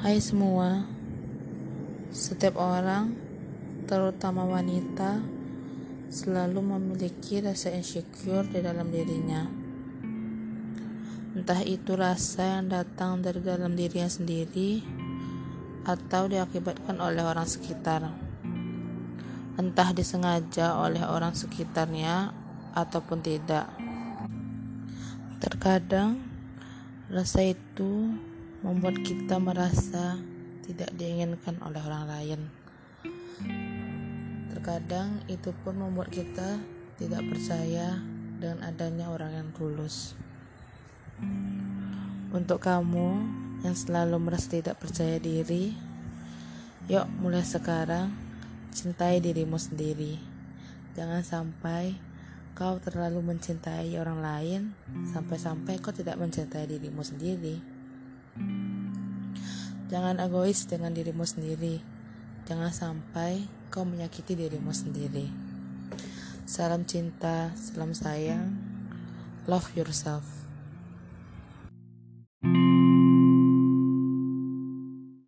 Hai semua, setiap orang, terutama wanita, selalu memiliki rasa insecure di dalam dirinya. Entah itu rasa yang datang dari dalam dirinya sendiri atau diakibatkan oleh orang sekitar. Entah disengaja oleh orang sekitarnya ataupun tidak. Terkadang rasa itu membuat kita merasa tidak diinginkan oleh orang lain. Terkadang itu pun membuat kita tidak percaya dengan adanya orang yang tulus. Untuk kamu yang selalu merasa tidak percaya diri, yuk mulai sekarang cintai dirimu sendiri. Jangan sampai kau terlalu mencintai orang lain sampai-sampai kau tidak mencintai dirimu sendiri. Jangan egois dengan dirimu sendiri. Jangan sampai kau menyakiti dirimu sendiri. Salam cinta, salam sayang. Love yourself.